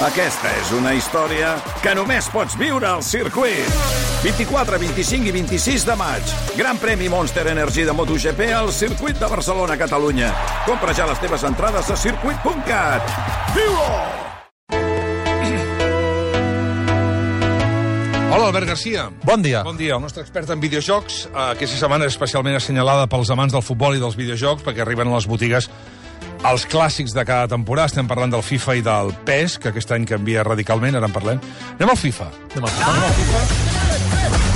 Aquesta és una història que només pots viure al circuit. 24, 25 i 26 de maig. Gran premi Monster Energy de MotoGP al circuit de Barcelona, Catalunya. Compra ja les teves entrades a circuit.cat. Viu-ho! Hola, Albert Garcia. Bon dia. Bon dia. El nostre expert en videojocs, eh, aquesta setmana és especialment assenyalada pels amants del futbol i dels videojocs, perquè arriben a les botigues els clàssics de cada temporada. Estem parlant del FIFA i del PES, que aquest any canvia radicalment, ara en parlem. Anem al FIFA. Anem al Anem al FIFA.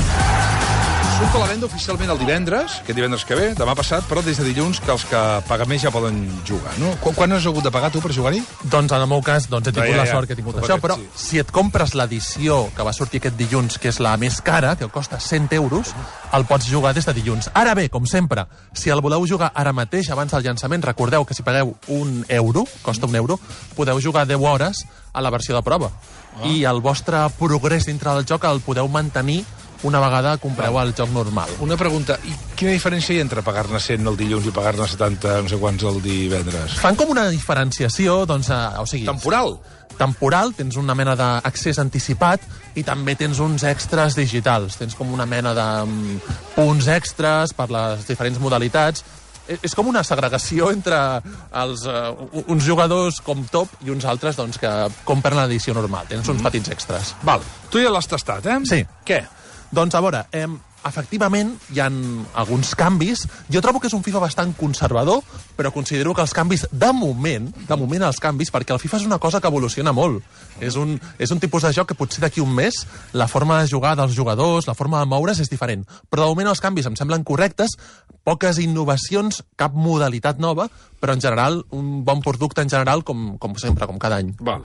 Surt a la venda oficialment el divendres, aquest divendres que ve, demà passat, però des de dilluns que els que paguen més ja poden jugar, no? Qu quan has hagut de pagar tu per jugar-hi? Doncs en el meu cas doncs, he tingut Ja, ja, la ja. sort que he tingut això, però sí. si et compres l'edició que va sortir aquest dilluns, que és la més cara, que costa 100 euros, el pots jugar des de dilluns. Ara bé, com sempre, si el voleu jugar ara mateix, abans del llançament, recordeu que si pagueu un euro, costa un euro, podeu jugar 10 hores a la versió de prova. Ah. I el vostre progrés dintre del joc el podeu mantenir una vegada compreu el joc normal. Una pregunta, i quina diferència hi ha entre pagar-ne 100 el dilluns i pagar-ne 70, no sé quants, el divendres? Fan com una diferenciació, doncs, eh, o sigui... Temporal? temporal, tens una mena d'accés anticipat i també tens uns extras digitals. Tens com una mena de mm, punts extras per les diferents modalitats. E- És com una segregació entre els, uh, uns jugadors com top i uns altres doncs, que compren l'edició normal. Tens uns petits extras. Val, tu ja l'has tastat, eh? Sí. Què? Doncs a veure, eh, efectivament hi han alguns canvis. Jo trobo que és un FIFA bastant conservador, però considero que els canvis, de moment, de moment els canvis, perquè el FIFA és una cosa que evoluciona molt. És un, és un tipus de joc que potser d'aquí un mes la forma de jugar dels jugadors, la forma de moure's és diferent. Però de moment els canvis em semblen correctes, poques innovacions, cap modalitat nova, però en general un bon producte en general com, com sempre, com cada any. Val.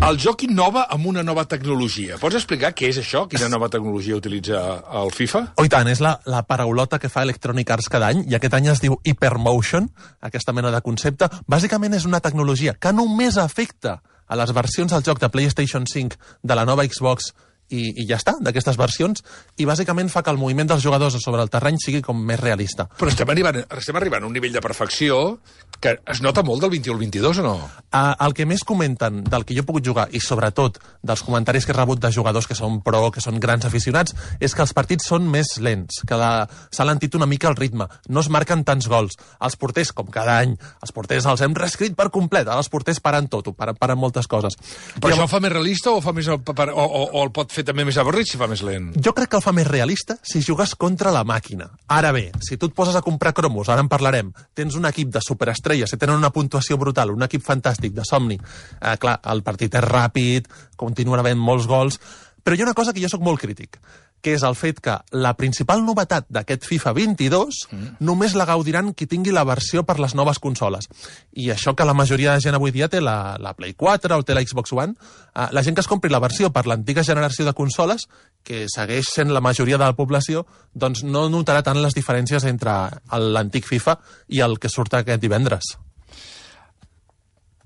El joc innova amb una nova tecnologia. Pots explicar què és això? Quina nova tecnologia utilitza el FIFA? Oh, tant, és la, la paraulota que fa Electronic Arts cada any, i aquest any es diu Hypermotion, aquesta mena de concepte. Bàsicament és una tecnologia que només afecta a les versions del joc de PlayStation 5 de la nova Xbox i, i ja està, d'aquestes versions, i bàsicament fa que el moviment dels jugadors sobre el terreny sigui com més realista. Però estem arribant, estem arribant a un nivell de perfecció que es nota molt del 21 al 22, o no? Uh, el que més comenten del que jo he pogut jugar, i sobretot dels comentaris que he rebut de jugadors que són pro, que són grans aficionats, és que els partits són més lents, que la- s'ha lentit una mica el ritme, no es marquen tants gols. Els porters, com cada any, els porters els hem reescrit per complet, ara els porters paren tot, ho paren, paren moltes coses. Però això el fa més realista o, fa més, o, o, o el pot fer també més avorrit si fa més lent? Jo crec que el fa més realista si jugues contra la màquina. Ara bé, si tu et poses a comprar cromos, ara en parlarem, tens un equip de superestrelles que tenen una puntuació brutal, un equip fantàstic de somni, eh, clar, el partit és ràpid, continuen havent molts gols, però hi ha una cosa que jo sóc molt crític, que és el fet que la principal novetat d'aquest FIFA 22 mm. només la gaudiran qui tingui la versió per les noves consoles. I això que la majoria de gent avui dia té la, la Play 4 o té la Xbox One, eh, la gent que es compri la versió per l'antiga generació de consoles, que segueix sent la majoria de la població, doncs no notarà tant les diferències entre l'antic FIFA i el que surt aquest divendres.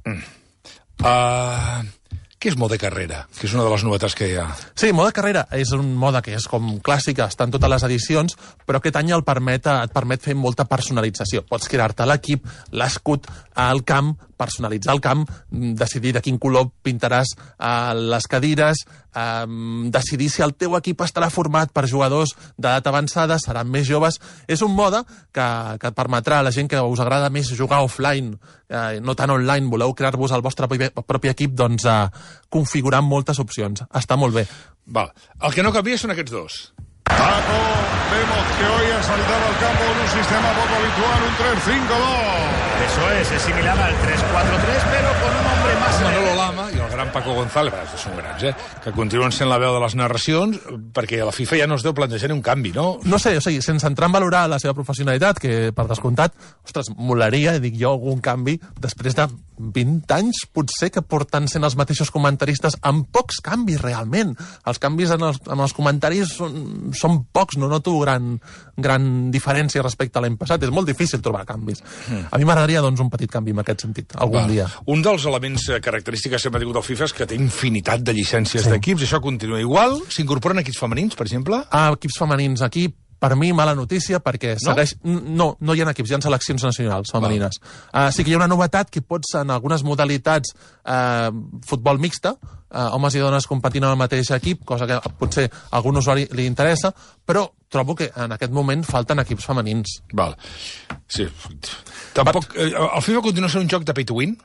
Uh, què és mode carrera? Que és una de les novetats que hi ha. Sí, mode carrera és un mode que és com clàssic, està en totes les edicions, però aquest any el permet, et permet fer molta personalització. Pots crear-te l'equip, l'escut, el camp, personalitzar el camp, mm, decidir de quin color pintaràs eh, les cadires, eh, decidir si el teu equip estarà format per jugadors d'edat avançada, seran més joves. És un mode que, que et permetrà a la gent que us agrada més jugar offline, eh, no tant online, voleu crear-vos el vostre propi, equip, doncs eh, configurar moltes opcions. Està molt bé. Val. El que no canvia són aquests dos. Paco, vemos que hoy ha saltado al campo en un sistema poco habitual, un 3-5-2. Eso es, es similar al 3-4-3, pero con un hombre más... Manolo Lama i el gran Paco González, que són grans, eh? que continuen sent la veu de les narracions, perquè a la FIFA ja no es deu plantejar un canvi, no? No sé, o sigui, sense entrar en valorar la seva professionalitat, que per descomptat, ostres, molaria, dic jo, algun canvi, després de 20 anys, potser que porten sent els mateixos comentaristes amb pocs canvis, realment. Els canvis en els, en els comentaris són, són pocs, no noto gran, gran diferència respecte a l'any passat. És molt difícil trobar canvis. A mi m'agradaria, doncs, un petit canvi en aquest sentit, algun Va. dia. Un dels elements eh, característics que sempre ha tingut el FIFA és que té infinitat de llicències sí. d'equips, això continua igual. S'incorporen equips femenins, per exemple? a equips femenins aquí per mi, mala notícia, perquè No? segueix... No, no hi ha equips, hi ha seleccions nacionals femenines. Uh, sí que hi ha una novetat que pots, en algunes modalitats, uh, futbol mixta, uh, homes i dones competint en el mateix equip, cosa que potser a algun usuari li interessa, però trobo que en aquest moment falten equips femenins. Val. Sí. Tampoc... eh, El FIFA continua sent un joc de pay to win?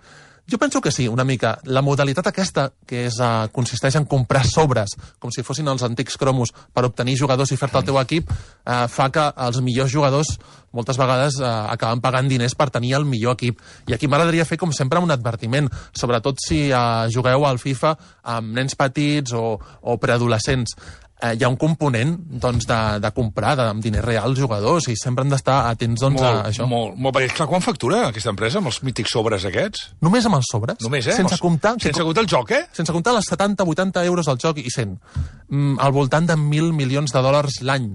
Jo penso que sí, una mica. La modalitat aquesta, que és, uh, consisteix en comprar sobres, com si fossin els antics cromos, per obtenir jugadors i fer-te el teu equip, uh, fa que els millors jugadors moltes vegades uh, acaben pagant diners per tenir el millor equip. I aquí m'agradaria fer, com sempre, un advertiment, sobretot si uh, jugueu al FIFA amb nens petits o, o preadolescents eh, hi ha un component doncs, de, de comprar de, amb diners reals jugadors i sempre han d'estar atents doncs, molt, a això. Molt, molt. Perquè, clar, quan factura aquesta empresa amb els mítics sobres aquests? Només amb els sobres, Només, eh? sense Els- comptar... que Sense comptar el joc, eh? sense comptar les 70-80 euros al joc i 100. Mm, al voltant de 1.000 milions de dòlars l'any.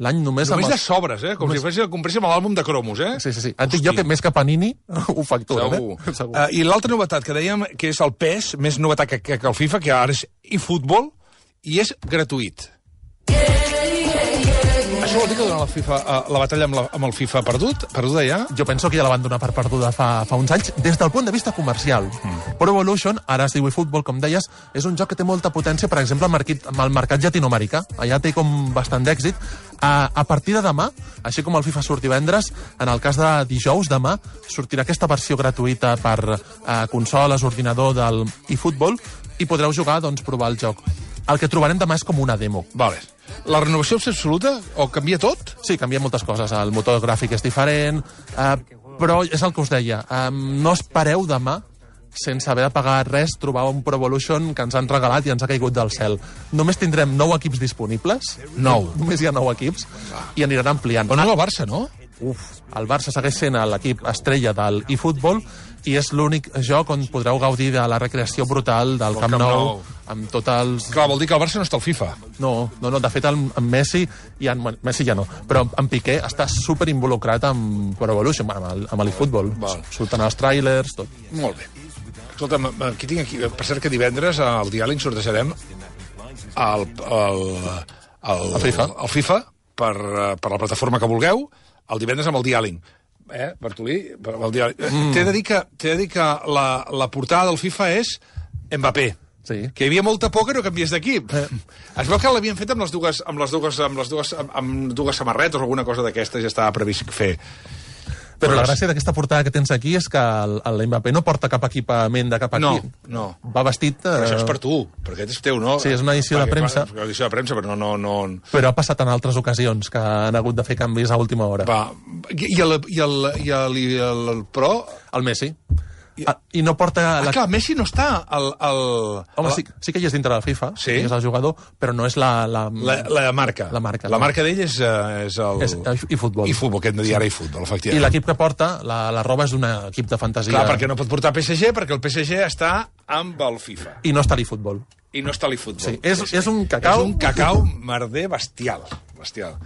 L'any només, Només amb de els... sobres, eh? Com Només- si féssim, compréssim l'àlbum de cromos, eh? Sí, sí, sí. Dic jo que més que Panini ho facturen, Segur. eh? Segur. Uh, I l'altra novetat que dèiem, que és el PES, més novetat que, que, que el FIFA, que ara és eFootball, i és gratuït. Això vol dir que durant la, FIFA, uh, la batalla amb, la, amb el FIFA perdut? Perduda ja? Jo penso que ja la van donar per perduda fa, fa uns anys, des del punt de vista comercial. Mm. Pro Evolution, ara es diu eFootball, com deies, és un joc que té molta potència, per exemple, al mercat, al mercat llatinoamericà. Allà té com bastant d'èxit. A, a partir de demà, així com el FIFA surt divendres, en el cas de dijous, demà, sortirà aquesta versió gratuïta per eh, consoles, ordinador del eFootball, i podreu jugar, doncs, provar el joc. El que trobarem demà és com una demo. Vale. La renovació és absoluta? O canvia tot? Sí, canvia moltes coses. El motor gràfic és diferent, eh, però és el que us deia. Eh, no espereu demà sense haver de pagar res, trobar un Pro Evolution que ens han regalat i ens ha caigut del cel. Només tindrem nou equips disponibles. Nou. Només hi ha nou equips. I aniran ampliant. Però no el Barça, no? Uf, el Barça segueix sent l'equip estrella del eFootball i és l'únic joc on podreu gaudir de la recreació brutal del Camp, Camp Nou, Nou. amb tots els... Clar, vol dir que el Barça no està al FIFA. No, no, no, de fet, el, en Messi, i en, bueno, Messi ja no, però en Piqué està super involucrat amb Pro Evolution, amb el- amb l'eFootball. Surten els trailers, tot. Molt bé. Escolta'm, aquí tinc aquí... Per cert, que divendres al diàleg sortejarem el, el, el, El FIFA. el FIFA per, eh, per la plataforma que vulgueu, el divendres amb el diàleg. Eh, Bartolí? Per- El diàleg. Mm. T'he de dir que, de dir que la, la portada del FIFA és Mbappé. Sí. Que hi havia molta por que no canviés d'equip. Eh. Es veu que l'havien fet amb les dues, amb les dues, amb les dues, amb, amb dues samarretes o alguna cosa d'aquestes ja estava previst fer. Però la gràcia d'aquesta portada que tens aquí és que el, Mbappé no porta cap equipament de cap No, equip. no. Va vestit... Però Eh, això és per tu, perquè aquest és teu, no? Sí, és una edició de Perquè, premsa. Clar, edició de premsa, però no... no, no... però ha passat en altres ocasions que han hagut de fer canvis a última hora. Va, i el, i el, i el, i el, el Pro... El Messi. Ah, I no porta... Ah, La... clar, Messi no està al... al Home, la, sí, sí que hi és dintre del FIFA, Sí? és el jugador, però no és la... La, la, la marca. La marca, La no. marca d'ell és, eh, és el... És. I futbol, que hem de dir ara i futbol, I efectivament. l'equip que porta, la, la roba és d'un equip de fantasia. Clar, perquè no pot portar PSG, perquè el PSG està amb el FIFA. I no està a l'eFootball. I no està a l'eFootball. Sí, és- és un cacau. És un cacau merder bestial. Bestial.